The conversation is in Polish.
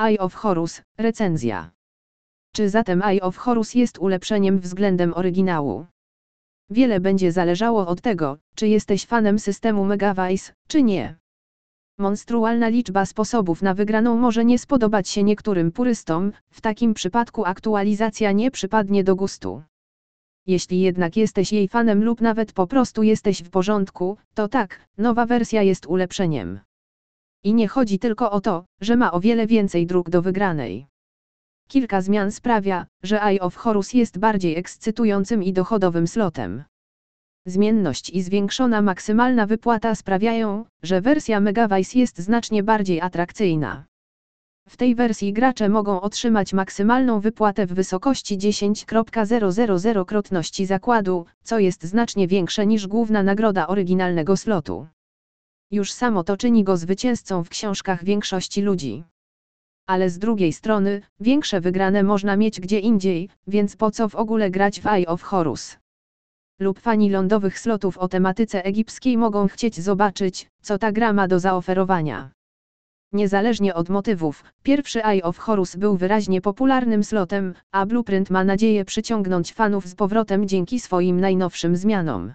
Eye of Horus, recenzja. Czy zatem Eye of Horus jest ulepszeniem względem oryginału? Wiele będzie zależało od tego, czy jesteś fanem systemu Megavice, czy nie. Monstrualna liczba sposobów na wygraną może nie spodobać się niektórym purystom, w takim przypadku aktualizacja nie przypadnie do gustu. Jeśli jednak jesteś jej fanem lub nawet po prostu jesteś w porządku, to tak, nowa wersja jest ulepszeniem. I nie chodzi tylko o to, że ma o wiele więcej dróg do wygranej. Kilka zmian sprawia, że Eye of Horus jest bardziej ekscytującym i dochodowym slotem. Zmienność i zwiększona maksymalna wypłata sprawiają, że wersja Megavice jest znacznie bardziej atrakcyjna. W tej wersji gracze mogą otrzymać maksymalną wypłatę w wysokości 10.000 krotności zakładu, co jest znacznie większe niż główna nagroda oryginalnego slotu. Już samo to czyni go zwycięzcą w książkach większości ludzi. Ale z drugiej strony, większe wygrane można mieć gdzie indziej, więc po co w ogóle grać w Eye of Horus? Lub fani lądowych slotów o tematyce egipskiej mogą chcieć zobaczyć, co ta gra ma do zaoferowania. Niezależnie od motywów, pierwszy Eye of Horus był wyraźnie popularnym slotem, a Blueprint ma nadzieję przyciągnąć fanów z powrotem dzięki swoim najnowszym zmianom.